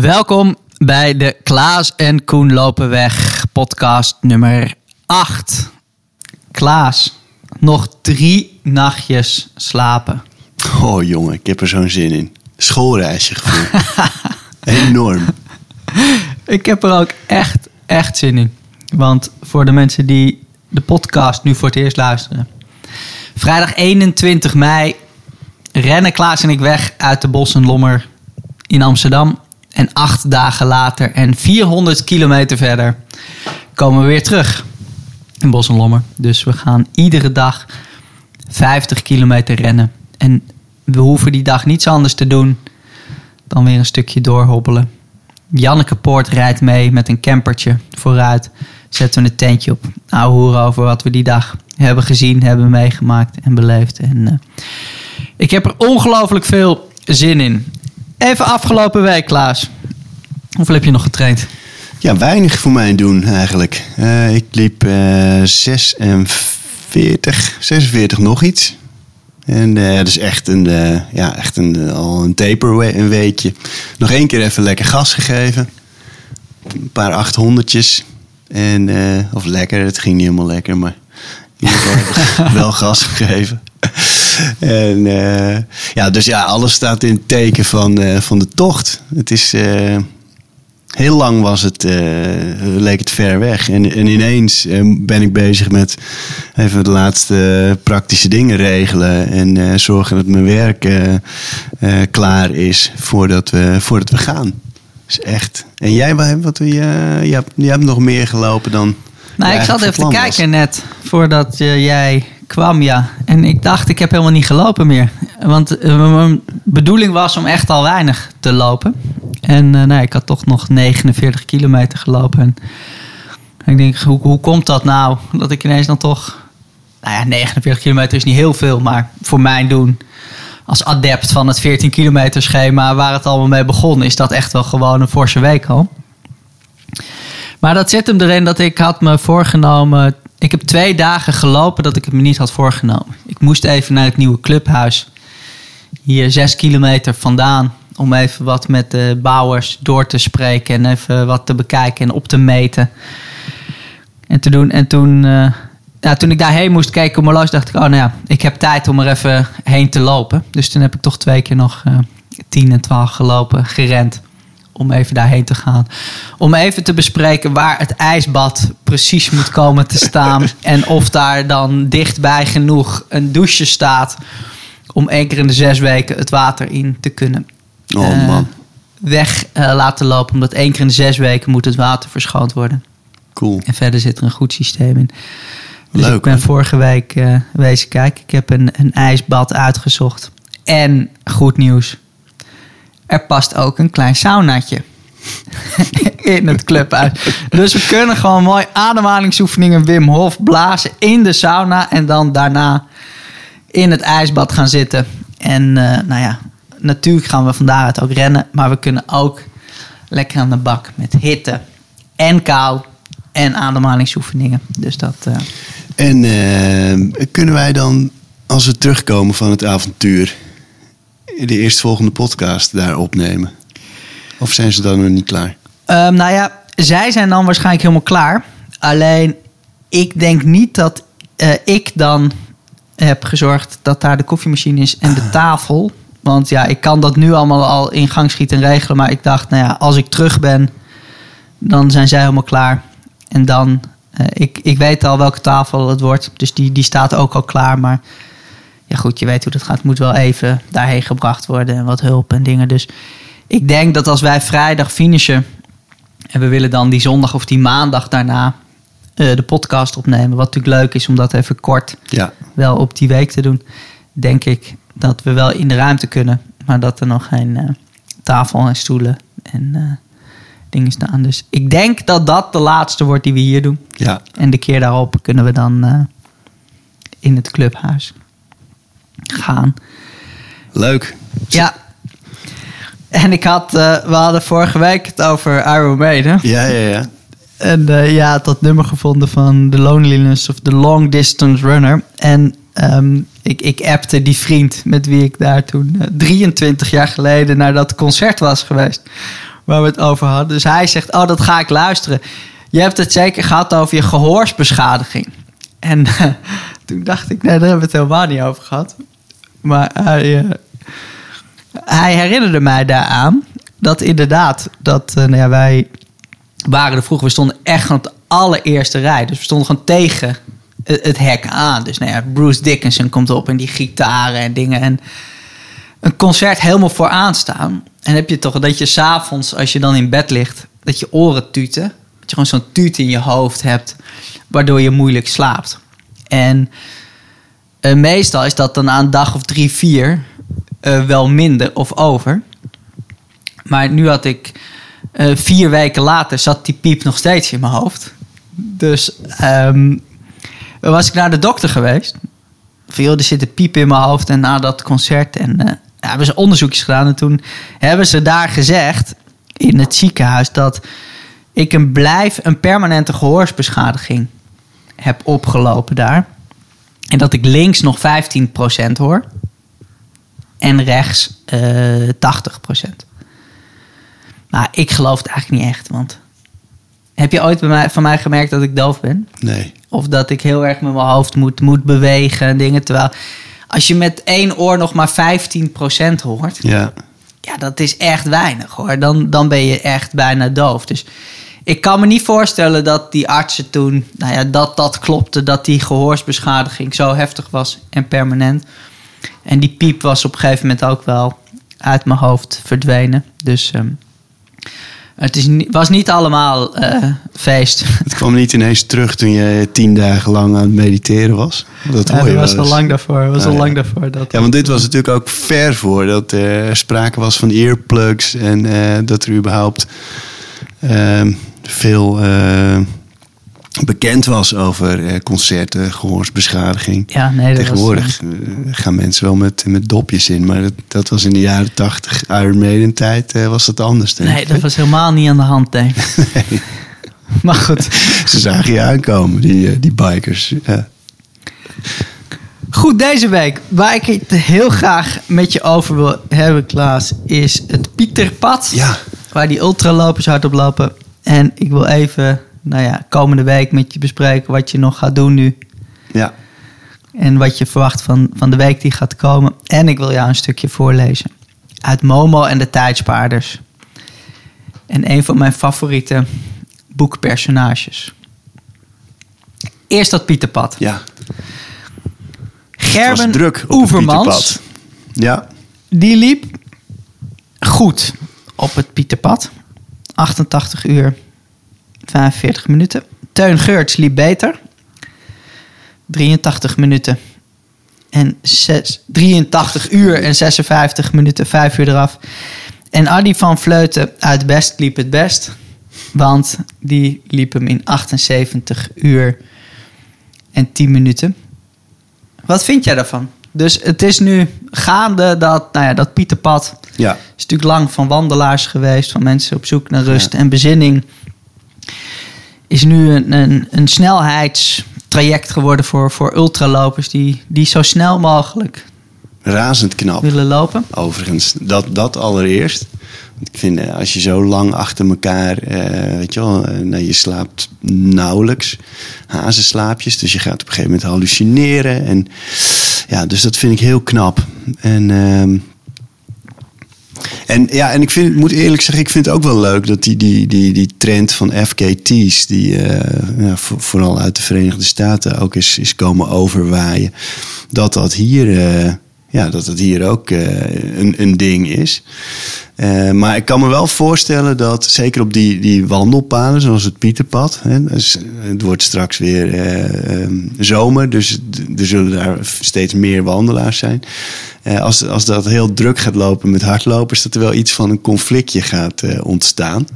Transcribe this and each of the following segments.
Welkom bij de Klaas en Koen lopen weg podcast nummer 8. Klaas, nog drie nachtjes slapen. Oh jongen, ik heb er zo'n zin in. Schoolreisje gevoel. Enorm. Ik heb er ook echt, echt zin in. Want voor de mensen die de podcast nu voor het eerst luisteren. Vrijdag 21 mei rennen Klaas en ik weg uit de Bossenlommer in Amsterdam. En acht dagen later en 400 kilometer verder komen we weer terug in Bossenlommer. Dus we gaan iedere dag 50 kilometer rennen. En we hoeven die dag niets anders te doen dan weer een stukje doorhobbelen. Janneke Poort rijdt mee met een campertje vooruit. Zetten we een tentje op. Nou, horen over wat we die dag hebben gezien, hebben meegemaakt en beleefd. En, uh, ik heb er ongelooflijk veel zin in. Even afgelopen week, Klaas. Hoeveel heb je nog getraind? Ja, weinig voor mij doen eigenlijk. Uh, ik liep uh, 46, 46 nog iets. En uh, dat is echt een, uh, ja, echt een, al een taper een weekje. Nog één keer even lekker gas gegeven. Een paar achthonderdjes. En, uh, of lekker, het ging niet helemaal lekker, maar in ieder geval wel gas gegeven. En ja, dus ja, alles staat in het teken van, van de tocht. Het is heel lang was het, leek het ver weg. En, en ineens ben ik bezig met even de laatste praktische dingen regelen. En zorgen dat mijn werk klaar is voordat we, voordat we gaan. Dus echt. En jij, wat, je, je, hebt, je hebt nog meer gelopen dan. Nou, ik zat even te kijken net voordat jij kwam, ja. En ik dacht, ik heb helemaal niet gelopen meer. Want mijn bedoeling was om echt al weinig te lopen. En uh, nou, ik had toch nog 49 kilometer gelopen. En ik denk, hoe, hoe komt dat nou? Dat ik ineens dan toch... Nou ja, 49 kilometer is niet heel veel, maar voor mijn doen... als adept van het 14 kilometer schema waar het allemaal mee begon... is dat echt wel gewoon een forse week al. Maar dat zit hem erin dat ik had me voorgenomen... Ik heb twee dagen gelopen dat ik het me niet had voorgenomen. Ik moest even naar het nieuwe clubhuis. Hier zes kilometer vandaan om even wat met de bouwers door te spreken en even wat te bekijken en op te meten. En te doen. En toen, uh, ja, toen ik daarheen moest kijken op mijn los, dacht ik, oh nou ja, ik heb tijd om er even heen te lopen. Dus toen heb ik toch twee keer nog uh, 10 en 12 gelopen, gerend. Om even daarheen te gaan. Om even te bespreken waar het ijsbad precies moet komen te staan. en of daar dan dichtbij genoeg een douche staat. Om één keer in de zes weken het water in te kunnen. Oh man. weg uh, laten lopen. Omdat één keer in de zes weken moet het water verschoond worden. Cool. En verder zit er een goed systeem in. Dus Leuk, ik ben hè? vorige week uh, wezen kijken. Ik heb een, een ijsbad uitgezocht. En goed nieuws. Er past ook een klein saunaatje. in het clubhuis. Dus we kunnen gewoon mooi ademhalingsoefeningen Wim Hof blazen in de sauna. En dan daarna in het ijsbad gaan zitten. En uh, nou ja, natuurlijk gaan we van daaruit ook rennen. Maar we kunnen ook lekker aan de bak met hitte en kou en ademhalingsoefeningen. Dus dat. Uh... En uh, kunnen wij dan, als we terugkomen van het avontuur, de eerstvolgende podcast daar opnemen? Of zijn ze dan nog niet klaar? Um, nou ja, zij zijn dan waarschijnlijk helemaal klaar. Alleen, ik denk niet dat uh, ik dan heb gezorgd dat daar de koffiemachine is en de tafel. Want ja, ik kan dat nu allemaal al in gang schieten en regelen. Maar ik dacht, nou ja, als ik terug ben, dan zijn zij helemaal klaar. En dan, uh, ik, ik weet al welke tafel het wordt. Dus die, die staat ook al klaar. Maar ja, goed, je weet hoe dat gaat. Het moet wel even daarheen gebracht worden en wat hulp en dingen. Dus ik denk dat als wij vrijdag finishen en we willen dan die zondag of die maandag daarna uh, de podcast opnemen. Wat natuurlijk leuk is om dat even kort ja. wel op die week te doen. Denk ik dat we wel in de ruimte kunnen. Maar dat er nog geen uh, tafel en stoelen en uh, dingen staan. Dus ik denk dat dat de laatste wordt die we hier doen. Ja. En de keer daarop kunnen we dan in het clubhuis gaan. Leuk. Ja. En ik had, uh, we hadden vorige week het over Iron Maiden. Ja, ja, ja. En uh, ja, dat nummer gevonden van The Loneliness of The Long Distance Runner. En um, ik, ik appte die vriend met wie ik daar toen uh, 23 jaar geleden naar dat concert was geweest. waar we het over hadden. Dus hij zegt, oh, dat ga ik luisteren. Je hebt het zeker gehad over je gehoorsbeschadiging. En toen dacht ik, nee, daar hebben we het helemaal niet over gehad. Maar hij, uh, hij herinnerde mij daaraan dat inderdaad, dat uh, nou ja, wij waren er vroeger, we stonden echt aan de allereerste rij. Dus we stonden gewoon tegen het, hek aan. Dus nou ja, Bruce Dickinson komt op en die gitaren en dingen. En een concert helemaal vooraan staan. En heb je toch dat je s'avonds, als je dan in bed ligt, dat je oren tuten. Dat je gewoon zo'n tuut in je hoofd hebt, waardoor je moeilijk slaapt. En uh, meestal is dat dan aan een dag of drie, vier uh, wel minder of over. Maar nu had ik uh, vier weken later zat die piep nog steeds in mijn hoofd. Dus um, was ik naar de dokter geweest. Joh, er zit een piep in mijn hoofd en na dat concert. En hebben ze onderzoekjes gedaan. En toen hebben ze daar gezegd in het ziekenhuis dat ik een blijf, een permanente gehoorsbeschadiging heb opgelopen daar. En dat ik links nog 15% hoor. En rechts uh, 80%. Nou, ik geloof het eigenlijk niet echt. Want heb je ooit bij mij, van mij gemerkt dat ik doof ben? Nee. Of dat ik heel erg met mijn hoofd moet, moet bewegen en dingen. Terwijl als je met één oor nog maar 15% hoort. Ja. Ja, dat is echt weinig hoor. Dan, dan ben je echt bijna doof. Dus ik kan me niet voorstellen dat die artsen toen, nou ja, dat dat klopte, dat die gehoorsbeschadiging zo heftig was en permanent. En die piep was op een gegeven moment ook wel uit mijn hoofd verdwenen. Dus um, het is, was niet allemaal uh, feest. Het kwam niet ineens terug toen je tien dagen lang aan het mediteren was. Dat hoor je was al lang daarvoor. Was al lang daarvoor dat ja, want dit was natuurlijk ook ver voor dat er sprake was van earplugs en uh, dat er überhaupt uh, veel bekend was over eh, concerten, gehoorsbeschadiging. Ja, nee, dat Tegenwoordig was, uh, gaan mensen wel met, met dopjes in. Maar dat, dat was in de jaren tachtig, Iron Maiden tijd, was dat anders. Denk nee, dat was helemaal niet aan de hand, denk ik. nee. Maar goed. Ze zagen je aankomen, die, die bikers. Ja. Goed, deze week, waar ik het heel graag met je over wil hebben, Klaas, is het Pieterpad. Ja. Waar die ultralopers hardop lopen. En ik wil even nou ja, komende week met je bespreken wat je nog gaat doen nu. Ja. En wat je verwacht van, van de week die gaat komen. En ik wil jou een stukje voorlezen. Uit Momo en de Tijdspaarders. En een van mijn favoriete boekpersonages. Eerst dat Pieterpad. Ja. Gerben druk Oevermans. Ja. Die liep goed op het Pieterpad. 88 uur 45 minuten. Teun Geurts liep beter. 83 minuten. En 6, 83 uur en 56 minuten, 5 uur eraf. En Adi van Vleuten uit Best liep het best. Want die liep hem in 78 uur en 10 minuten. Wat vind jij daarvan? Dus het is nu gaande dat, nou ja, dat Pieterpad... Ja. is natuurlijk lang van wandelaars geweest... van mensen op zoek naar rust en bezinning is nu een, een, een snelheidstraject geworden voor, voor ultralopers die, die zo snel mogelijk razend knap willen lopen. Overigens, dat, dat allereerst. Ik vind eh, als je zo lang achter elkaar, eh, weet je wel, nou, je slaapt nauwelijks hazenslaapjes. Dus je gaat op een gegeven moment hallucineren. En ja, dus dat vind ik heel knap. En uh, en ja, en ik vind, moet eerlijk zeggen, ik vind het ook wel leuk dat die, die, die, die trend van FKT's, die uh, ja, vooral uit de Verenigde Staten ook is, is komen overwaaien, dat dat hier, uh, ja, dat dat hier ook uh, een, een ding is. maar ik kan me wel voorstellen dat, zeker op die, die wandelpaden, zoals het Pieterpad, hè, dus het wordt straks weer um, zomer, dus er zullen daar steeds meer wandelaars zijn. Als, als dat heel druk gaat lopen met hardlopers, dat er wel iets van een conflictje gaat ontstaan.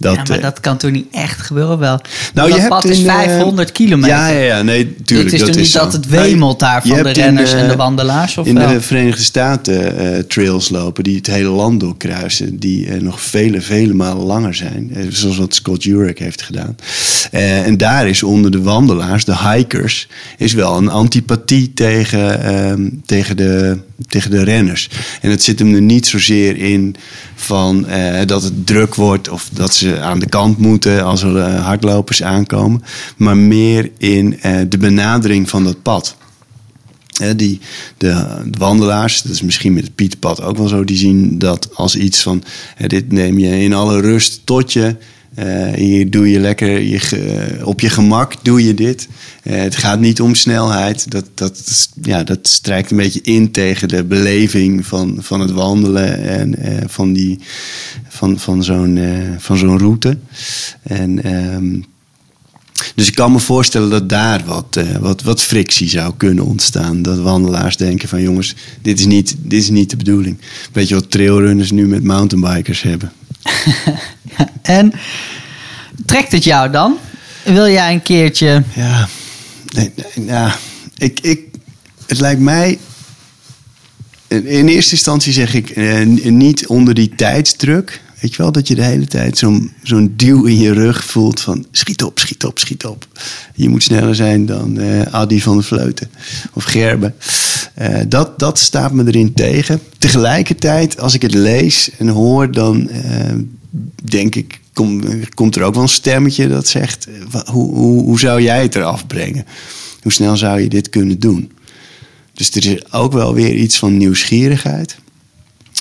Dat, ja, maar uh, dat kan toch niet echt gebeuren wel? Nou, dat je pad hebt is in, 500 kilometer. Ja, ja, ja, nee, tuurlijk. Het is dat toch niet dat het wemelt daar van de renners en de wandelaars? Of in wel? de Verenigde Staten trails lopen die het hele land doorkruisen. Die nog vele, vele malen langer zijn. zoals wat Scott Jurek heeft gedaan. en daar is onder de wandelaars, de hikers, is wel een antipathie tegen, tegen de tegen de renners. En het zit hem er niet zozeer in van eh, dat het druk wordt of dat ze aan de kant moeten als er eh, hardlopers aankomen, maar meer in eh, de benadering van dat pad. Die, de, wandelaars, dat is misschien met het Pieterpad ook wel zo, die zien dat als iets van: dit neem je in alle rust tot je. Uh, hier doe je lekker je, op je gemak doe je dit. Uh, het gaat niet om snelheid. Dat, dat, ja, dat strijkt een beetje in tegen de beleving van, van het wandelen en uh, van, die, van, van zo'n van zo'n route. En um, dus ik kan me voorstellen dat daar wat, wat, wat frictie zou kunnen ontstaan. Dat wandelaars denken van jongens, dit is niet, dit is niet de bedoeling. Weet je wat trailrunners nu met mountainbikers hebben? en trekt het jou dan? Wil jij een keertje... Ja, nee, ik, ik, het lijkt mij... In eerste instantie zeg ik eh, niet onder die tijdsdruk. Weet je wel, dat je de hele tijd zo'n duw in je rug voelt van schiet op, schiet op, schiet op. Je moet sneller zijn dan uh, Adi van de Vleuten of Gerben. Uh, dat, dat staat me erin tegen. Tegelijkertijd, als ik het lees en hoor, dan uh, denk ik, kom, komt er ook wel een stemmetje dat zegt, hoe, hoe, hoe zou jij het eraf brengen? Hoe snel zou je dit kunnen doen? Dus er is ook wel weer iets van nieuwsgierigheid.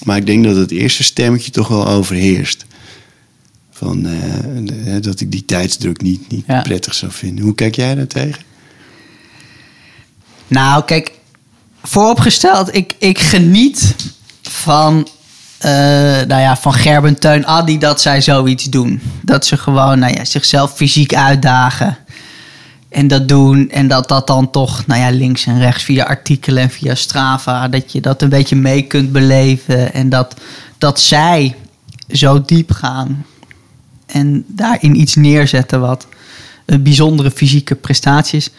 Maar ik denk dat het eerste stemmetje toch wel overheerst. Van, uh, dat ik die tijdsdruk niet, niet ja. prettig zou vinden. Hoe kijk jij daar tegen? Nou, kijk, vooropgesteld, ik, ik geniet van, uh, nou ja, van Gerben, Teun, Adi dat zij zoiets doen. Dat ze gewoon nou ja, zichzelf fysiek uitdagen. En dat doen. En dat dat dan toch, nou ja, links en rechts via artikelen en via Strava, dat je dat een beetje mee kunt beleven. En dat, dat zij zo diep gaan en daarin iets neerzetten wat een bijzondere fysieke prestatie is.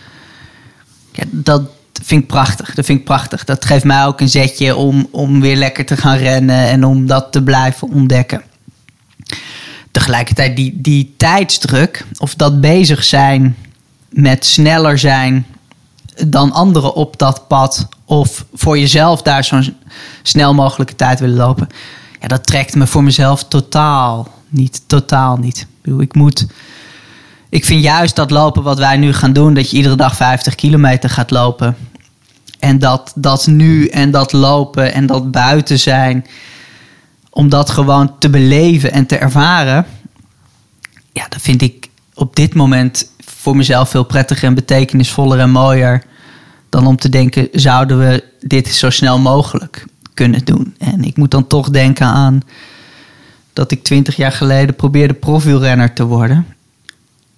Ja, dat vind ik prachtig. Dat vind ik prachtig. Dat geeft mij ook een zetje om, om weer lekker te gaan rennen en om dat te blijven ontdekken. Tegelijkertijd die, die tijdsdruk, of dat bezig zijn met sneller zijn dan anderen op dat pad. Of voor jezelf daar zo'n snel mogelijke tijd willen lopen. Ja, dat trekt me voor mezelf totaal niet. Totaal niet. Ik, ik moet. Ik vind juist dat lopen wat wij nu gaan doen, dat je iedere dag 50 kilometer gaat lopen. En dat, dat nu en dat lopen en dat buiten zijn, om dat gewoon te beleven en te ervaren. Ja, dat vind ik op dit moment voor mezelf veel prettiger en betekenisvoller en mooier dan om te denken: zouden we dit zo snel mogelijk kunnen doen? En ik moet dan toch denken aan dat ik twintig jaar geleden probeerde profielrenner te worden.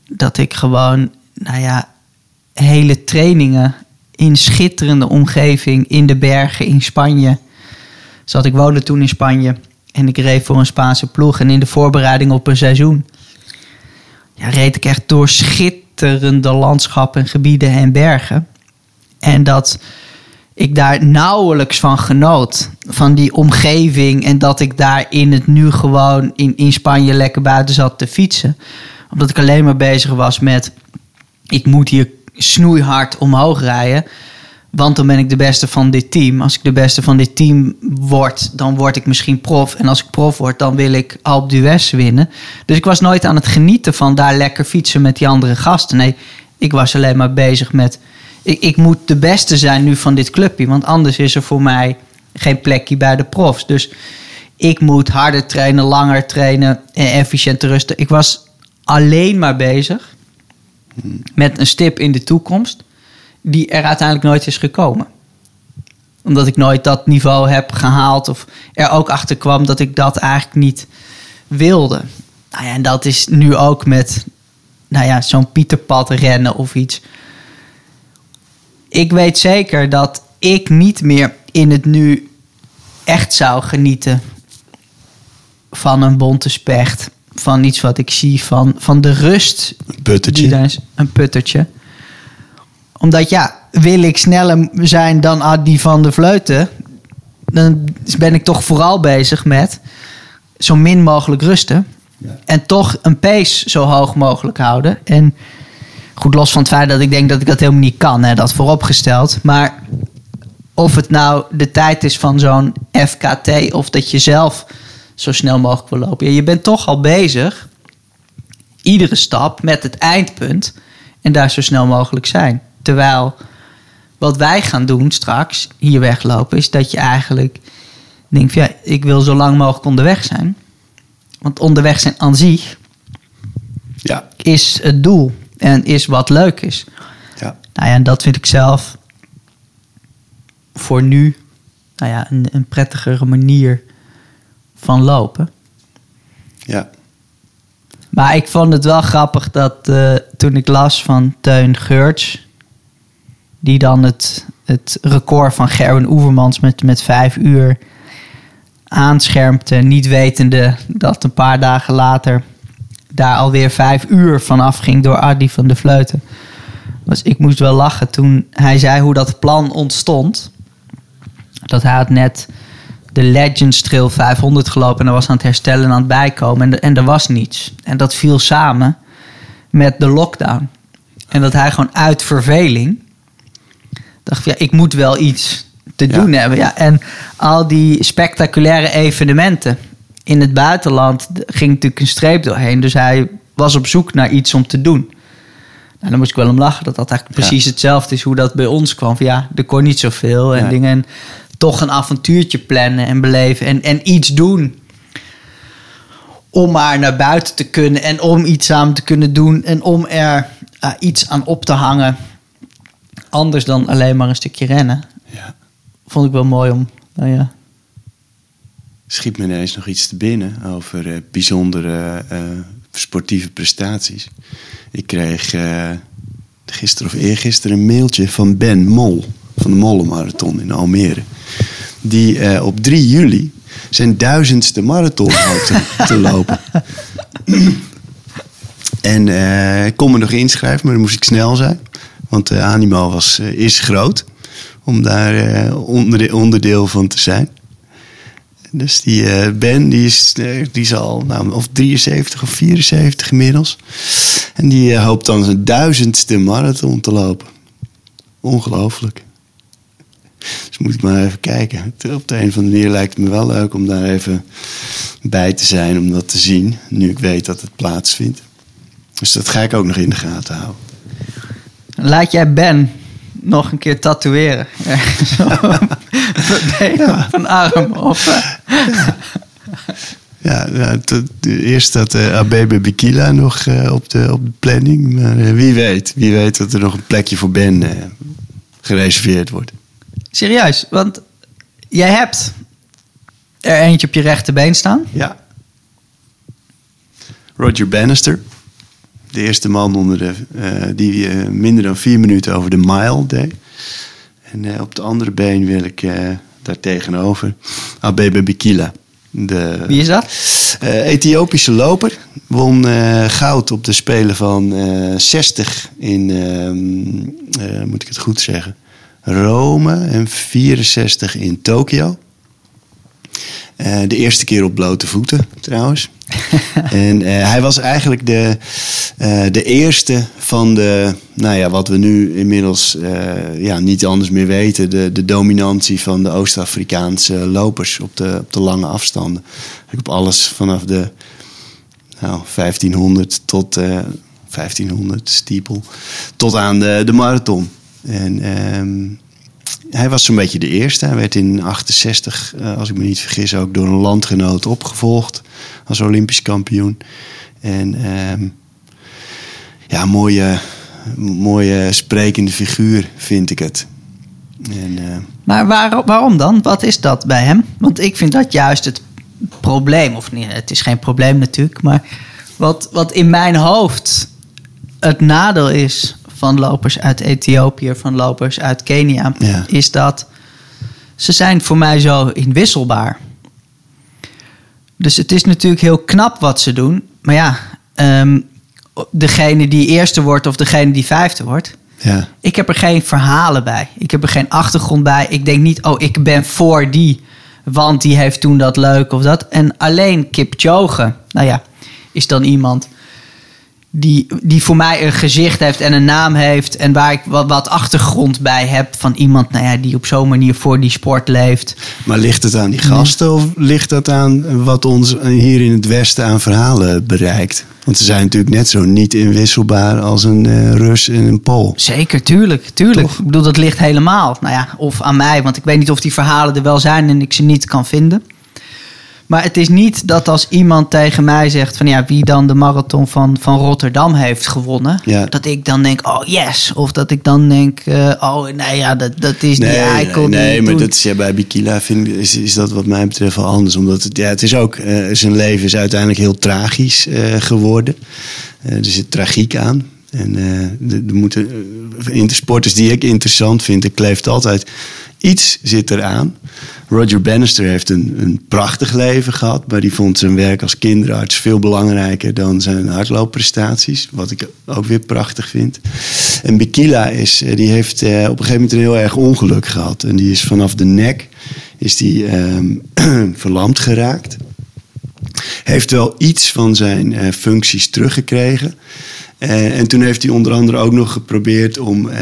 Dat ik gewoon, nou ja, hele trainingen in schitterende omgeving in de bergen in Spanje. Zat ik woonde toen in Spanje en ik reed voor een Spaanse ploeg en in de voorbereiding op een seizoen. Ja, reed ik echt door schitterende schitterende landschappen, en gebieden en bergen. En dat ik daar nauwelijks van genoot. Van die omgeving. En dat ik daar in het nu gewoon in, in Spanje lekker buiten zat te fietsen. Omdat ik alleen maar bezig was met. Ik moet hier snoeihard omhoog rijden. Want dan ben ik de beste van dit team. Als ik de beste van dit team word, dan word ik misschien prof. En als ik prof word, dan wil ik Alpe d'Huez winnen. Dus ik was nooit aan het genieten van daar lekker fietsen met die andere gasten. Nee, ik was alleen maar bezig met... Ik, ik moet de beste zijn nu van dit clubje. Want anders is er voor mij geen plekje bij de profs. Dus ik moet harder trainen, langer trainen en efficiënter rusten. Ik was alleen maar bezig met een stip in de toekomst die er uiteindelijk nooit is gekomen. Omdat ik nooit dat niveau heb gehaald of er ook achter kwam dat ik dat eigenlijk niet wilde. Nou ja, en dat is nu ook met nou ja, zo'n Pieterpad rennen of iets. Ik weet zeker dat ik niet meer in het nu echt zou genieten van een bonte specht. Van iets wat ik zie, van, van de rust. Een puttertje. een puttertje omdat ja, wil ik sneller zijn dan Adi van de Vleuten, dan ben ik toch vooral bezig met zo min mogelijk rusten. En toch een pace zo hoog mogelijk houden. En goed, los van het feit dat ik denk dat ik dat helemaal niet kan, hè, dat vooropgesteld. Maar of het nou de tijd is van zo'n FKT of dat je zelf zo snel mogelijk wil lopen. Je bent toch al bezig, iedere stap met het eindpunt en daar zo snel mogelijk zijn. Terwijl wat wij gaan doen straks, hier weglopen, is dat je eigenlijk denkt: ja, ik wil zo lang mogelijk onderweg zijn. Want onderweg zijn aan zich Ja, is het doel en is wat leuk is. ja. Nou ja, en dat vind ik zelf voor nu nou ja, een, een prettigere manier van lopen. ja. Maar ik vond het wel grappig dat eh, toen ik las van Teun Geurts, die dan het, het record van Gerwin Oevermans met, met vijf uur aanschermpte, niet wetende dat een paar dagen later daar alweer vijf uur vanaf ging door Adi van de Vleuten. Dus ik moest wel lachen toen hij zei hoe dat plan ontstond. Dat hij had net de Legends Trail 500 gelopen en hij was aan het herstellen en aan het bijkomen. En, er- en er was niets. En dat viel samen met de lockdown. En dat hij gewoon uit verveling dacht: ja, ik moet wel iets te Ja. doen hebben. Ja, en al die spectaculaire evenementen in het buitenland ging natuurlijk een streep doorheen. Dus hij was op zoek naar iets om te doen. Nou, dan moest ik wel om lachen dat dat eigenlijk Ja. precies hetzelfde is hoe dat bij ons kwam. Van ja, er kon niet zoveel en Nee. dingen. En toch een avontuurtje plannen en beleven en, en iets doen. Om maar naar buiten te kunnen en om iets samen te kunnen doen en om er eh, iets aan op te hangen. Anders dan alleen maar een stukje rennen. ja. Vond ik wel mooi om. Nou ja. Schiet me ineens nog iets te binnen over eh, bijzondere eh, sportieve prestaties. Ik kreeg eh, gisteren of eergisteren een mailtje van Ben Mol van de Mollenmarathon in Almere. Die op 3 juli zijn duizendste marathon hoopt te, te lopen. en ik kon me nog inschrijven, maar dan moest ik snel zijn. Want de animo was, eh, is groot om daar eh, onder, onderdeel van te zijn. Dus die eh, Ben, die is, die is al nou, of 73 of 74 inmiddels. En die hoopt dan zijn duizendste marathon te lopen. Ongelooflijk. Dus moet ik maar even kijken. Op de een of andere manier lijkt het me wel leuk om daar even bij te zijn, om dat te zien. Nu ik weet dat het plaatsvindt. Dus dat ga ik ook nog in de gaten houden. Laat jij Ben nog een keer tatoeëren. Of een arm. Of, eh, Ja, ja eerst staat uh, Abebe Bikila nog eh, op, de, op de planning. Maar eh, wie weet, wie weet dat er nog een plekje voor Ben eh, gereserveerd wordt. serieus, want jij hebt er eentje op je rechterbeen staan. Ja. Roger Bannister. De eerste man onder de, eh, die eh, minder dan vier minuten over de mile deed. En eh, op het andere been wil ik daar tegenover Abebe Bikila. De, Wie is dat? Ethiopische loper. Won goud op de Spelen van eh 60 in, ehm, eh, moet ik het goed zeggen, Rome. En 64 in Tokio. De eerste keer op blote voeten, trouwens. en eh, hij was eigenlijk de, eh, de eerste van de, nou ja, wat we nu inmiddels eh, ja, niet anders meer weten, de, de dominantie van de Oost-Afrikaanse lopers op de, op de lange afstanden. Eigenlijk op alles vanaf de nou, 1500 tot eh 1500 stiepel, tot aan de, de marathon. En ehm, hij was zo'n beetje de eerste. Hij werd in 68, eh, als ik me niet vergis, ook door een landgenoot opgevolgd als Olympisch kampioen. En ehm, ja, mooie, mooie sprekende figuur vind ik het. En, eh, Maar waar, waarom dan? Wat is dat bij hem? Want ik vind dat juist het probleem. Of nee, het is geen probleem natuurlijk. Maar wat, wat in mijn hoofd het nadeel is van lopers uit Ethiopië, van lopers uit Kenia, Ja. is dat ze zijn voor mij zo inwisselbaar. Dus het is natuurlijk heel knap wat ze doen. Maar ja, ehm, degene die eerste wordt of degene die vijfde wordt, ja, ik heb er geen verhalen bij. Ik heb er geen achtergrond bij. Ik denk niet, oh, ik ben voor die, want die heeft toen dat leuk of dat. En alleen Kipchoge, nou ja, is dan iemand die, die voor mij een gezicht heeft en een naam heeft. En waar ik wat, wat achtergrond bij heb van iemand nou ja, die op zo'n manier voor die sport leeft. Maar ligt het aan die gasten of ligt dat aan wat ons hier in het Westen aan verhalen bereikt? Want ze zijn natuurlijk net zo niet inwisselbaar als een uh, Rus en een Pool. Zeker, tuurlijk. tuurlijk. Ik bedoel, dat ligt helemaal. Nou ja, of aan mij, want ik weet niet of die verhalen er wel zijn en ik ze niet kan vinden. Maar het is niet dat als iemand tegen mij zegt van ja, wie dan de marathon van, van Rotterdam heeft gewonnen, dat ik dan denk, oh yes. Of dat ik dan denk, uh, oh nee, ja, dat, dat is nee, die eikel. Nee, nee maar dat is, ja, bij Bikila vind is, is dat wat mij betreft wel anders. Omdat het, ja, het is ook, uh, zijn leven is uiteindelijk heel tragisch uh, geworden. er zit tragiek aan. En de, de moeten, in de sporters die ik interessant vind, er kleeft altijd iets zit eraan. Roger Bannister heeft een, een prachtig leven gehad, maar die vond zijn werk als kinderarts veel belangrijker dan zijn hardloopprestaties, wat ik ook weer prachtig vind. En Bikila is, eh, die heeft eh, op een gegeven moment een heel erg ongeluk gehad en die is vanaf de nek is die ehm, verlamd geraakt. Heeft wel iets van zijn functies teruggekregen. Uh, en toen heeft hij onder andere ook nog geprobeerd om, uh,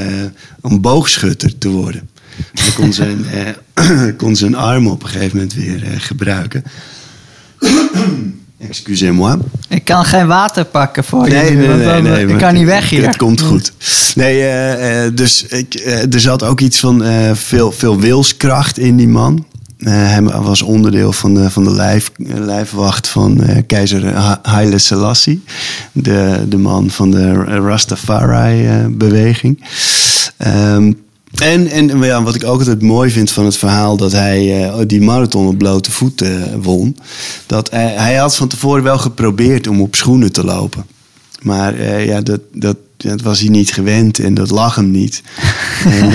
om boogschutter te worden. Hij kon zijn, eh, kon zijn arm op een gegeven moment weer eh, gebruiken. Excusez-moi. Ik kan geen water pakken voor nee, je. Nee, nee, nee, ik kan niet weg hier. Het komt goed. Nee, uh, dus ik, uh, er zat ook iets van veel, veel wilskracht in die man. Hij was onderdeel van de, van de lijf, lijfwacht van keizer Haile Selassie. De, de man van de Rastafari-beweging. Um, en, en ja, wat ik ook altijd mooi vind van het verhaal dat hij uh, die marathon op blote voeten won. Dat hij, hij, had van tevoren wel geprobeerd om op schoenen te lopen. Maar uh, ja, dat, dat, dat was hij niet gewend en dat lag hem niet. en,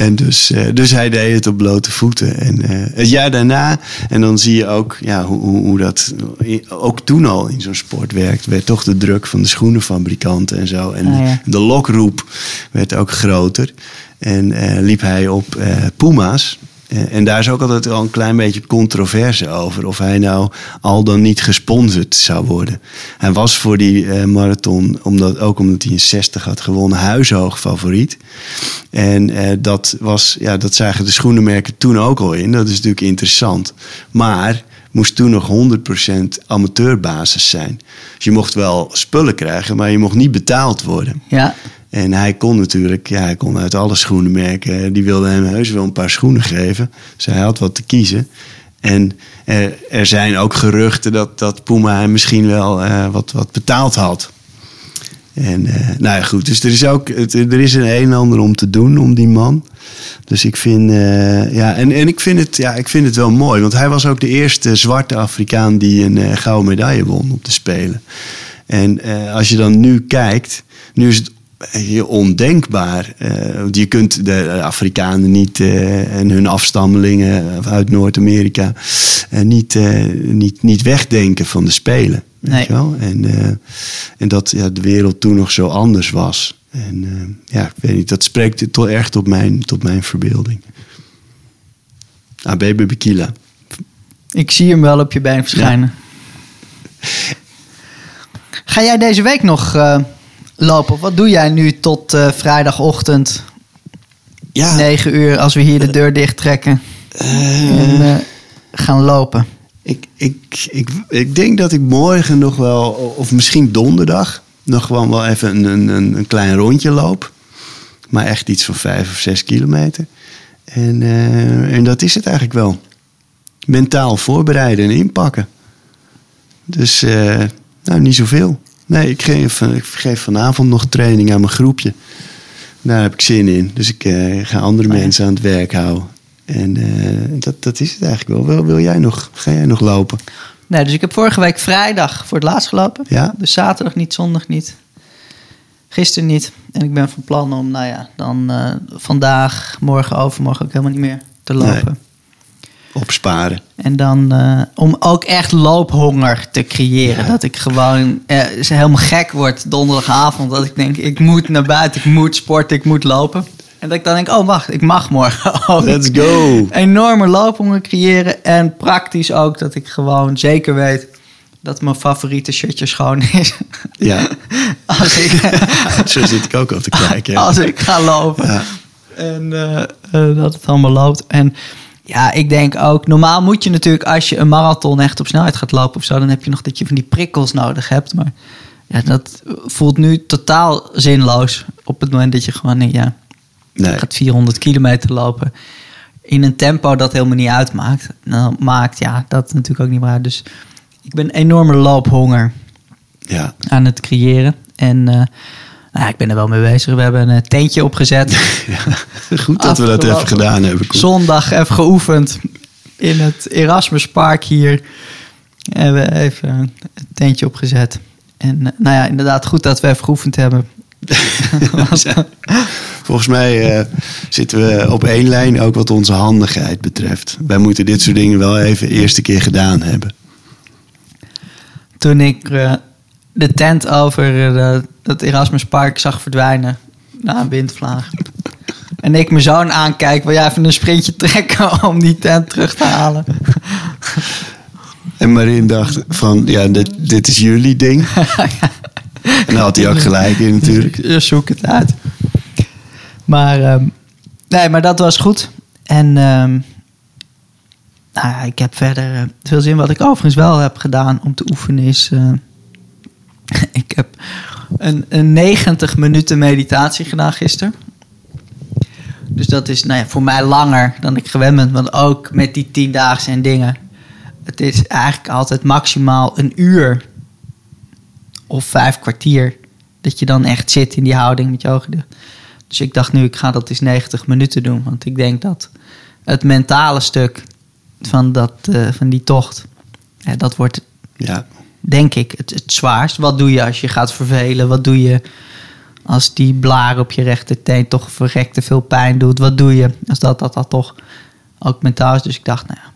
en dus, uh, dus hij deed het op blote voeten. En uh, het jaar daarna, en dan zie je ook ja, hoe, hoe, hoe dat ook toen al in zo'n sport werkt, werd toch de druk van de schoenenfabrikanten en zo. En Ah, ja. de lokroep werd ook groter. En uh, liep hij op Puma's. En daar is ook altijd al een klein beetje controverse over. Of hij nou al dan niet gesponsord zou worden. Hij was voor die uh, marathon, omdat, ook omdat hij een 60 had gewonnen, huishoog favoriet. En uh, dat, was, ja, dat zagen de schoenenmerken toen ook al in. Dat is natuurlijk interessant. Maar moest toen nog 100% amateurbasis zijn. Dus je mocht wel spullen krijgen, maar je mocht niet betaald worden. Ja. En hij kon natuurlijk, ja, hij kon uit alle schoenenmerken. Die wilden hem heus wel een paar schoenen geven. Dus hij had wat te kiezen. En er, er zijn ook geruchten dat, dat Puma hem misschien wel uh, wat, wat betaald had. En nou ja, goed. Dus er is ook er is een een en ander om te doen om die man. Dus ik vind, ja, en, en ik vind, het, ja, ik vind het wel mooi. Want hij was ook de eerste zwarte Afrikaan die een gouden medaille won op de Spelen. En als je dan nu kijkt, nu is het heel ondenkbaar. Uh, je kunt de Afrikanen niet uh, en hun afstammelingen uit Noord-Amerika uh, niet, niet, niet wegdenken van de Spelen. Nee. Weet je wel? En, en dat ja, de wereld toen nog zo anders was. En ja, ik weet niet, dat spreekt toch echt tot mijn, tot mijn verbeelding. Abebe Bikila. Ik zie hem wel op je been verschijnen. Ja. Ga jij deze week nog lopen? Wat doe jij nu tot uh, vrijdagochtend? Ja. 9 uur als we hier de deur dicht trekken. Uh, en gaan lopen. Ik, ik, ik, ik denk dat ik morgen nog wel, of misschien donderdag, nog gewoon wel even een, een, een klein rondje loop. Maar echt iets van 5 of 6 kilometer. En, en dat is het eigenlijk wel. Mentaal voorbereiden en inpakken. Dus nou, niet zoveel. Nee, ik geef, ik geef vanavond nog training aan mijn groepje. Daar heb ik zin in. Dus ik uh, ga andere oh, ja. mensen aan het werk houden. En uh, dat, dat is het eigenlijk wel. Wil, jij nog, ga jij nog lopen? Nee, dus ik heb vorige week vrijdag voor het laatst gelopen. Ja? Dus zaterdag niet, zondag niet. Gisteren niet. En ik ben van plan om, nou ja, dan uh, vandaag, morgen, overmorgen ook helemaal niet meer te lopen. Nee. Opsparen. En dan uh, om ook echt loophonger te creëren. Ja. Dat ik gewoon uh, helemaal gek word donderdagavond. Dat ik denk, ik moet naar buiten, ik moet sporten, ik moet lopen. En dat ik dan denk, oh wacht, ik mag morgen ook. Let's go. Enorme loophonger creëren. En praktisch ook dat ik gewoon zeker weet... dat mijn favoriete shirtje schoon is. Ja, als, ik, zo zit ik ook op te kijken. ja. als ik ga lopen. Ja. En eh, eh, dat het allemaal loopt. En ja, ik denk ook, normaal moet je natuurlijk als je een marathon echt op snelheid gaat lopen of zo, dan heb je nog dat je van die prikkels nodig hebt. Maar ja, dat voelt nu totaal zinloos op het moment dat je gewoon, nee, ja, Nee. gaat 400 kilometer lopen in een tempo dat helemaal niet uitmaakt. Nou, maakt ja, dat natuurlijk ook niet waar. Dus ik ben een enorme loophonger Ja. aan het creëren. En eh, nou, ja, ik ben er wel mee bezig. We hebben een tentje opgezet. Goed dat we dat even gedaan hebben. Zondag even geoefend in het Erasmuspark hier. En we even een tentje opgezet. En eh, nou ja, inderdaad goed dat we even geoefend hebben. Volgens mij eh, zitten we op één lijn ook wat onze handigheid betreft. Wij moeten dit soort dingen wel even eerste keer gedaan hebben. Toen ik eh, de tent over eh, het Erasmuspark zag verdwijnen na een windvlaag. En ik mijn zoon aankijk, wil jij even een sprintje trekken om die tent terug te halen? En Marin dacht van, ja, dit, dit is jullie ding. En daar had hij ook gelijk in natuurlijk. Dus zoek het uit. Maar, ehm, nee, maar dat was goed. En ehm, nou ja, ik heb verder eh, veel zin. Wat ik overigens wel heb gedaan om te oefenen is... eh, ik heb een, een 90 minuten meditatie gedaan gisteren. Dus dat is nou ja, voor mij langer dan ik gewend ben. Want ook met die tiendaagse en dingen. Het is eigenlijk altijd maximaal een uur of vijf kwartier. Dat je dan echt zit in die houding met je ogen dicht. Dus ik dacht nu, ik ga dat eens 90 minuten doen. Want ik denk dat het mentale stuk van, dat, eh, van die tocht... Dat wordt, Ja, denk ik, het, het zwaarst. Wat doe je als je gaat vervelen? Wat doe je als die blaar op je rechterteen toch verrekte veel pijn doet? Wat doe je als dat, dat, dat toch ook mentaal is? Dus ik dacht, nou ja...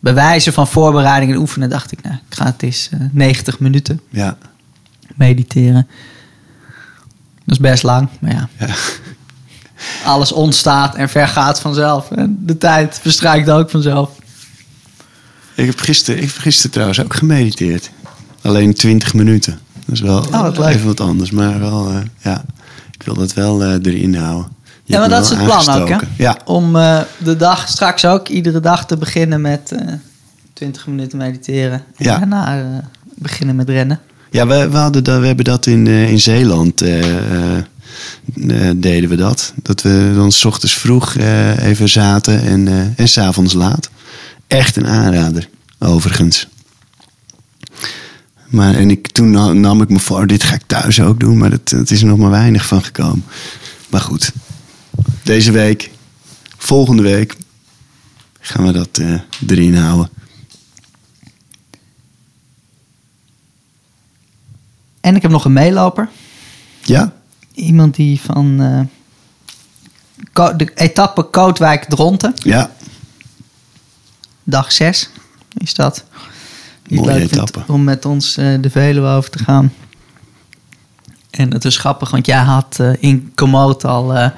Bij wijze van voorbereiding en oefenen dacht ik, nou, ik ga het eens eh, 90 minuten ja, mediteren. Dat is best lang, maar ja. ja. Alles ontstaat en vergaat vanzelf. En de tijd verstrijkt ook vanzelf. Ik heb gisteren, ik heb gisteren trouwens ook gemediteerd. Alleen 20 minuten. Dat is wel Oh, wat even wat anders. Maar wel, eh, ja, ik wil dat wel eh, erin houden. Je Ja, maar dat is het plan ook, hè? Ja, Om eh, de dag straks ook iedere dag te beginnen met eh 20 minuten mediteren. En Ja. daarna beginnen met rennen. ja we, we, hadden dat, we hebben dat in, in Zeeland. deden we dat. Dat we dan s ochtends vroeg even zaten en, en s'avonds laat. Echt een aanrader, overigens. Maar en ik, toen na- nam ik me voor, dit ga ik thuis ook doen. Maar dat, dat is er nog maar weinig van gekomen. Maar goed, deze week, volgende week, gaan we dat eh, erin houden. En ik heb nog een meeloper. Ja? Iemand die van eh, de etappe Kootwijk-Dronten, Ja, dag 6 is dat. Mooie etappe. Om met ons eh, de Veluwe over te gaan. En het is grappig, want jij had eh, in Komoot al eh,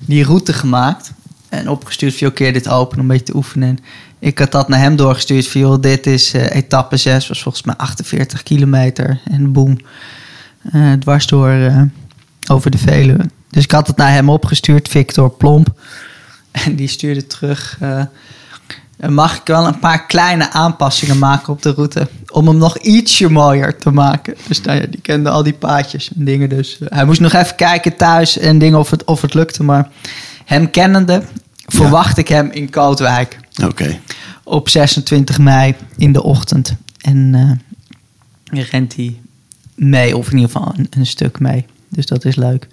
die route gemaakt. En opgestuurd voor keer dit open om een beetje te oefenen. En ik had dat naar hem doorgestuurd van joh, dit is etappe 6. Was volgens mij 48 kilometer. En boem, dwars door over de Veluwe. Dus ik had het naar hem opgestuurd, Victor Plomp. En die stuurde terug... en mag ik wel een paar kleine aanpassingen maken op de route. Om hem nog ietsje mooier te maken. Dus nou ja, die kende al die paadjes en dingen. Dus eh, hij moest nog even kijken thuis en dingen of het, of het lukte. Maar hem kennende verwacht ik hem in Kootwijk. oké. Op 26 mei in de ochtend. En eh, rent hij mee, of in ieder geval een, een stuk mee. Dus dat is leuk.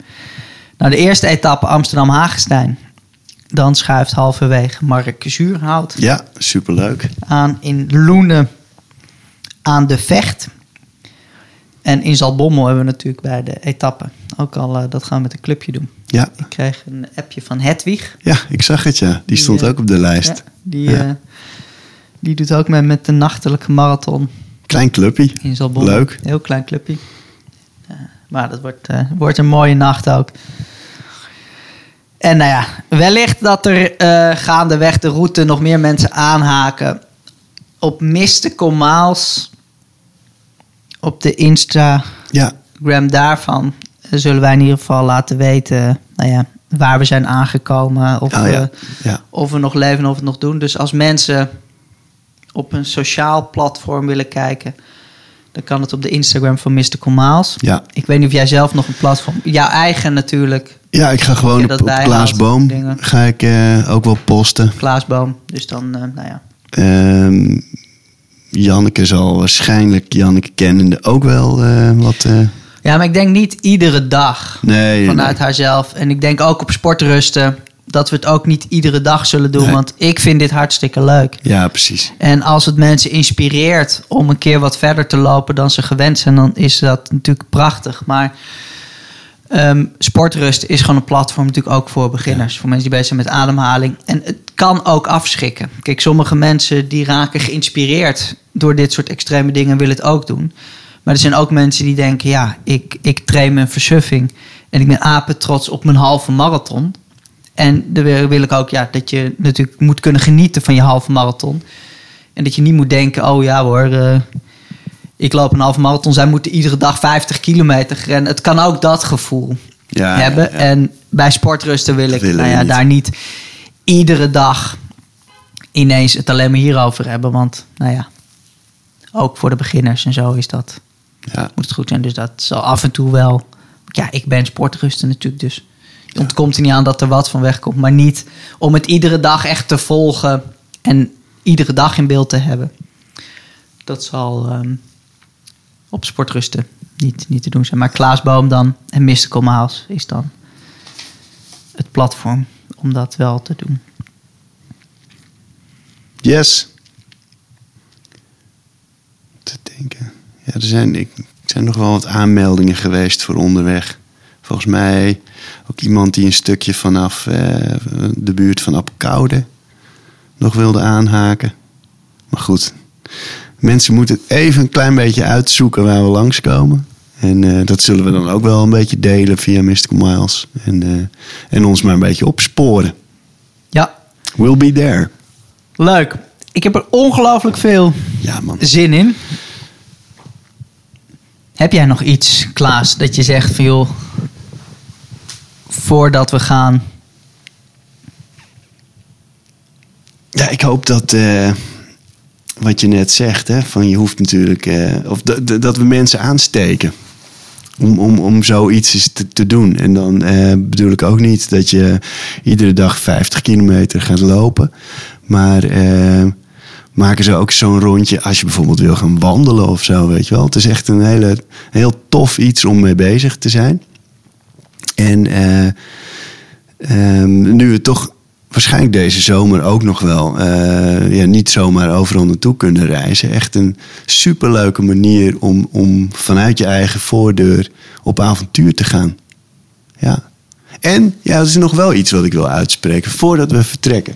Nou, de eerste etappe Amsterdam-Hagestein. Dan schuift halverwege Mark Zuurhout Ja, superleuk. aan in Loenen aan de Vecht. En in Zaltbommel hebben we natuurlijk bij de etappe. Ook al, eh, dat gaan we met een clubje doen. Ja. Ik kreeg een appje van Hedwig. ja, ik zag het ja. Die Die, stond eh, ook op de lijst. Ja, die, Ja. eh, die doet ook mee met de nachtelijke marathon Klein clubje. in Zaltbommel. Leuk. Heel klein clubje. Maar dat wordt, wordt een mooie nacht ook. En nou ja, wellicht dat er eh, gaandeweg de route nog meer mensen aanhaken. Op Mystical Miles op de Instagram Ja, daarvan zullen wij in ieder geval laten weten nou ja, waar we zijn aangekomen. Of, Oh, ja. we, Ja. of we nog leven of we het nog doen. Dus als mensen op een sociaal platform willen kijken, dan kan het op de Instagram van Mystical Miles. ja. Ik weet niet of jij zelf nog een platform. Jouw eigen natuurlijk, ja, ik ga gewoon op, op bijhaalt, Klaas Boom dingen? ga ik eh, ook wel posten. Klaasboom. Dus dan, eh, nou ja. Ehm, Janneke zal waarschijnlijk, Janneke kennende, ook wel eh, wat... Ja, maar ik denk niet iedere dag nee, vanuit haarzelf. En ik denk ook op sportrusten dat we het ook niet iedere dag zullen doen. Nee. Want ik vind dit hartstikke leuk. Ja, precies. En als het mensen inspireert om een keer wat verder te lopen dan ze gewend zijn, dan is dat natuurlijk prachtig. Maar ehm, sportrust is gewoon een platform natuurlijk ook voor beginners. Voor mensen die bezig zijn met ademhaling. En het kan ook afschrikken. Kijk, sommige mensen die raken geïnspireerd door dit soort extreme dingen en willen het ook doen. Maar er zijn ook mensen die denken, ja, ik, ik train mijn versuffing. En ik ben apen trots op mijn halve marathon. En dan wil- ik ook ja, dat je natuurlijk moet kunnen genieten van je halve marathon. En dat je niet moet denken, oh ja hoor, eh, ik loop een halve marathon. Zij moeten iedere dag 50 kilometer rennen. Het kan ook dat gevoel Ja, hebben. ja, ja. En bij sportrusten wil ik nou ja, niet. daar niet iedere dag ineens het alleen maar hierover hebben. Want nou ja, ook voor de beginners en zo is dat, Ja. moet het goed zijn. Dus dat zal af en toe wel... Ja, ik ben sportrusten natuurlijk, dus ontkomt er niet aan dat er wat van wegkomt. Maar niet om het iedere dag echt te volgen en iedere dag in beeld te hebben. Dat zal ehm, op sportrusten niet, niet te doen zijn. Maar Klaasboom dan en Mystical Miles is dan het platform om dat wel te doen. Yes. Te denken. Ja, er zijn, ik, er zijn nog wel wat aanmeldingen geweest voor onderweg. Volgens mij ook iemand die een stukje vanaf eh, de buurt van Apkoude nog wilde aanhaken. Maar goed, mensen moeten het even een klein beetje uitzoeken waar we langskomen. En eh, dat zullen we dan ook wel een beetje delen via Mystical Miles. En, eh, en ons maar een beetje opsporen. Ja, We'll be there. leuk. Ik heb er ongelooflijk veel Ja, man. zin in. Heb jij nog iets, Klaas, dat je zegt van joh, voordat we gaan. Ja, ik hoop dat eh, wat je net zegt, hè, van je hoeft natuurlijk, eh, of dat we mensen aansteken om, om, om zoiets te, te doen. En dan eh, bedoel ik ook niet dat je iedere dag 50 kilometer gaat lopen, maar maken ze ook zo'n rondje als je bijvoorbeeld wil gaan wandelen of zo, weet je wel. Het is echt een hele, heel tof iets om mee bezig te zijn. En eh, Ehm, nu we toch waarschijnlijk deze zomer ook nog wel eh, ja, niet zomaar overal naartoe kunnen reizen. Echt een superleuke manier om, om vanuit je eigen voordeur op avontuur te gaan. Ja. En ja, er is nog wel iets wat ik wil uitspreken voordat we vertrekken.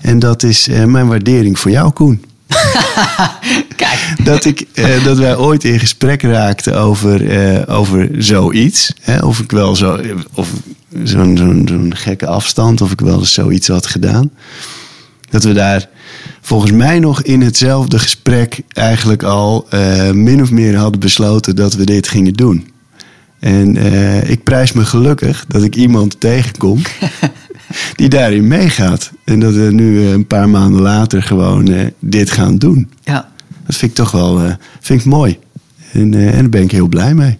En dat is eh, mijn waardering voor jou, Koen. Kijk, Dat, ik, eh, dat wij ooit in gesprek raakten over, eh, over zoiets. Hè? Of ik wel zo, of zo'n zo'n zo'n gekke afstand, of ik wel eens zoiets had gedaan. Dat we daar volgens mij nog in hetzelfde gesprek eigenlijk al eh, min of meer hadden besloten dat we dit gingen doen. En eh, ik prijs me gelukkig dat ik iemand tegenkom die daarin meegaat. En dat we nu eh, een paar maanden later gewoon eh, dit gaan doen. ja, Dat vind ik toch wel eh, vind ik mooi. En, en daar ben ik heel blij mee.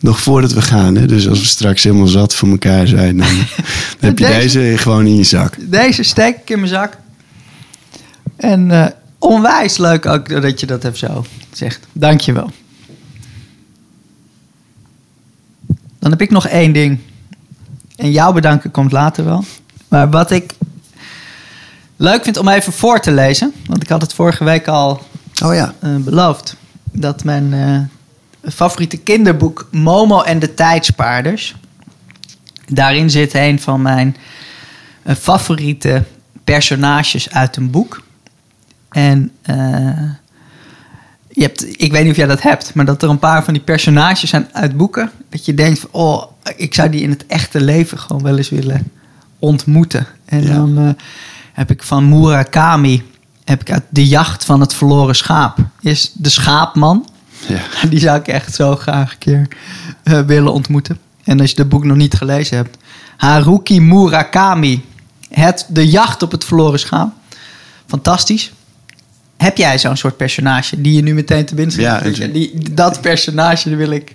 Nog voordat we gaan, hè? dus als we straks helemaal zat voor elkaar zijn, dan, heb je Deze- deze gewoon in je zak. deze steek ik in mijn zak. En onwijs leuk ook dat je dat hebt zo zegt. Dankjewel. Dan heb ik nog één ding. En jou bedanken komt later wel. Maar wat ik leuk vind om even voor te lezen. Want ik had het vorige week al Oh ja. eh, beloofd. Dat mijn eh, favoriete kinderboek Momo en de Tijdspaarders. Daarin zit een van mijn eh, favoriete personages uit een boek. En eh, je hebt, ik weet niet of jij dat hebt, maar dat er een paar van die personages zijn uit boeken. Dat je denkt, van, oh, ik zou die in het echte leven gewoon wel eens willen ontmoeten. En Ja. dan eh, heb ik van Murakami, heb ik uit De Jacht van het Verloren Schaap. Is de schaapman. Ja. Die zou ik echt zo graag een keer eh, willen ontmoeten. En als je het boek nog niet gelezen hebt. Haruki Murakami. Het, de jacht op het verloren schaam. Fantastisch. Heb jij zo'n soort personage die je nu meteen te binnen schiet? Ja, Die- dat personage wil ik.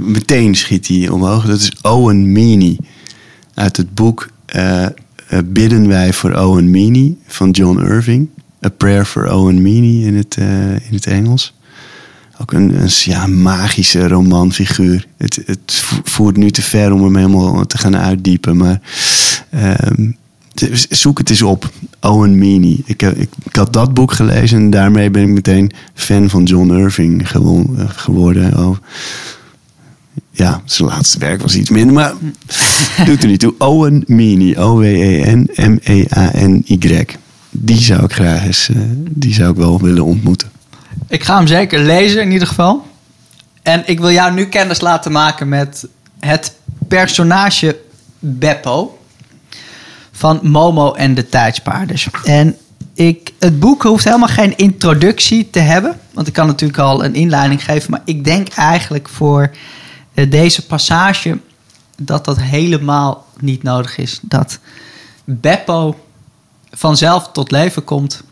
Meteen schiet hij omhoog. Dat is Owen Meany. Uit het boek eh, eh, Bidden wij voor Owen Meany van John Irving. A Prayer for Owen Meany in het, eh, in het Engels. Ook een, een ja, magische romanfiguur. Het, het vo- voert nu te ver om hem helemaal te gaan uitdiepen. Maar ehm, zoek het eens op. Owen Meany. Ik, heb- ik, ik had dat boek gelezen en daarmee ben ik meteen fan van John Irving eh, geworden. Oh. Ja, zijn laatste werk was iets minder, maar doet er niet toe. Owen Meany, O-W-E-N-M-E-A-N-Y. Die zou ik graag eens, eh, die zou ik wel willen ontmoeten. Ik ga hem zeker lezen in ieder geval. En ik wil jou nu kennis laten maken met het personage Beppo. Van Momo en de Tijdspaarders. En ik, het boek hoeft helemaal geen introductie te hebben. Want ik kan natuurlijk al een inleiding geven. Maar ik denk eigenlijk voor eh, deze passage dat dat helemaal niet nodig is. Dat Beppo vanzelf tot leven komt.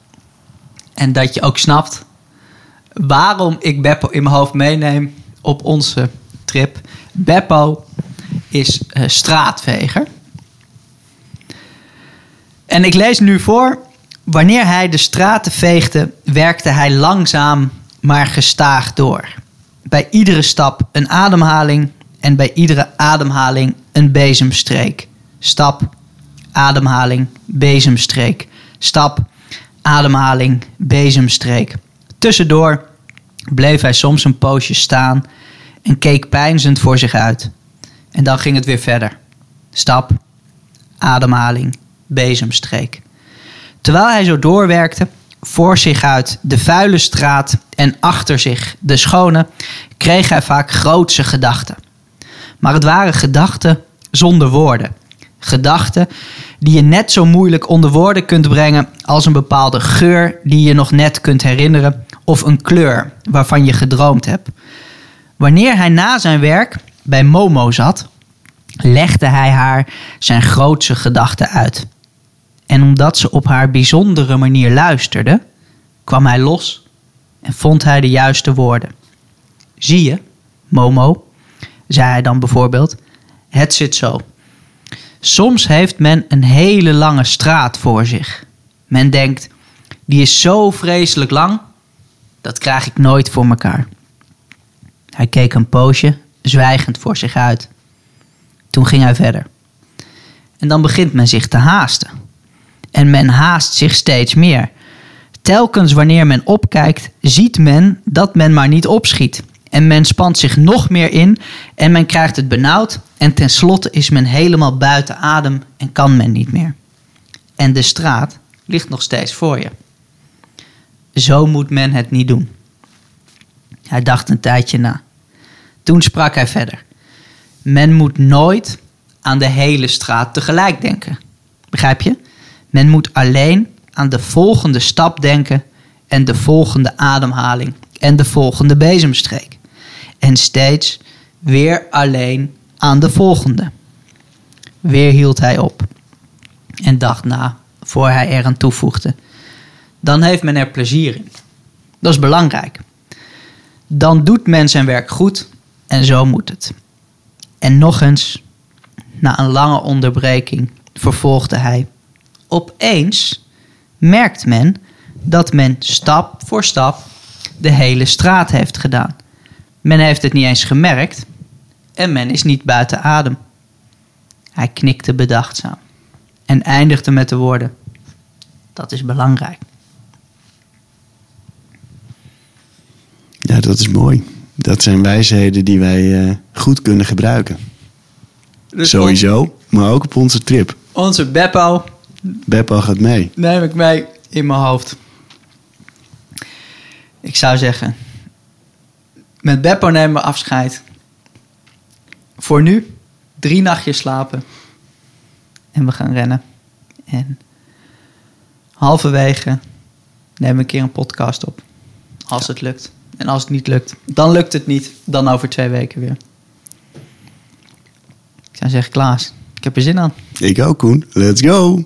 En dat je ook snapt waarom ik Beppo in mijn hoofd meeneem op onze trip. Beppo is eh, straatveger. En ik lees nu voor. Wanneer hij de straten veegde, werkte hij langzaam maar gestaag door. Bij iedere stap een ademhaling en bij iedere ademhaling een bezemstreek. Stap, ademhaling, bezemstreek. Stap, ademhaling, bezemstreek. Tussendoor bleef hij soms een poosje staan en keek peinzend voor zich uit. En dan ging het weer verder. Stap, ademhaling, bezemstreek. Terwijl hij zo doorwerkte, voor zich uit de vuile straat en achter zich de schone, kreeg hij vaak grootse gedachten. Maar het waren gedachten zonder woorden. Gedachten die je net zo moeilijk onder woorden kunt brengen als een bepaalde geur die je nog net kunt herinneren of een kleur waarvan je gedroomd hebt. Wanneer hij na zijn werk bij Momo zat, legde hij haar zijn grootse gedachten uit. En omdat ze op haar bijzondere manier luisterde, kwam hij los en vond hij de juiste woorden. Zie je, Momo, zei hij dan bijvoorbeeld, het zit zo. Soms heeft men een hele lange straat voor zich. Men denkt, die is zo vreselijk lang, dat krijg ik nooit voor mekaar. Hij keek een poosje, zwijgend voor zich uit. Toen ging hij verder. En dan begint men zich te haasten. En men haast zich steeds meer. Telkens wanneer men opkijkt, ziet men dat men maar niet opschiet. En men spant zich nog meer in en men krijgt het benauwd. En tenslotte is men helemaal buiten adem en kan men niet meer. En de straat ligt nog steeds voor je. Zo moet men het niet doen. Hij dacht een tijdje na. Toen sprak hij verder. Men moet nooit aan de hele straat tegelijk denken. Begrijp je? Men moet alleen aan de volgende stap denken en de volgende ademhaling en de volgende bezemstreek. En steeds weer alleen aan de volgende. Weer hield hij op en dacht na voor hij eraan toevoegde. Dan heeft men er plezier in. Dat is belangrijk. Dan doet men zijn werk goed en zo moet het. En nog eens, na een lange onderbreking, vervolgde hij. Opeens merkt men dat men stap voor stap de hele straat heeft gedaan. Men heeft het niet eens gemerkt en men is niet buiten adem. Hij knikte bedachtzaam en eindigde met de woorden: Dat is belangrijk. Ja, dat is mooi. Dat zijn wijsheden die wij eh, goed kunnen gebruiken. Dus Sowieso, maar ook op onze trip. Onze Beppo Beppo gaat mee. neem ik mee in mijn hoofd. Ik zou zeggen, met Beppo nemen we afscheid. Voor nu, drie nachtjes slapen. En we gaan rennen. En halverwege nemen we een keer een podcast op. Als het lukt. En als het niet lukt, dan lukt het niet. Dan over twee weken weer. Ik zou zeggen, Klaas, ik heb er zin aan. Ik ook, Koen. Let's go!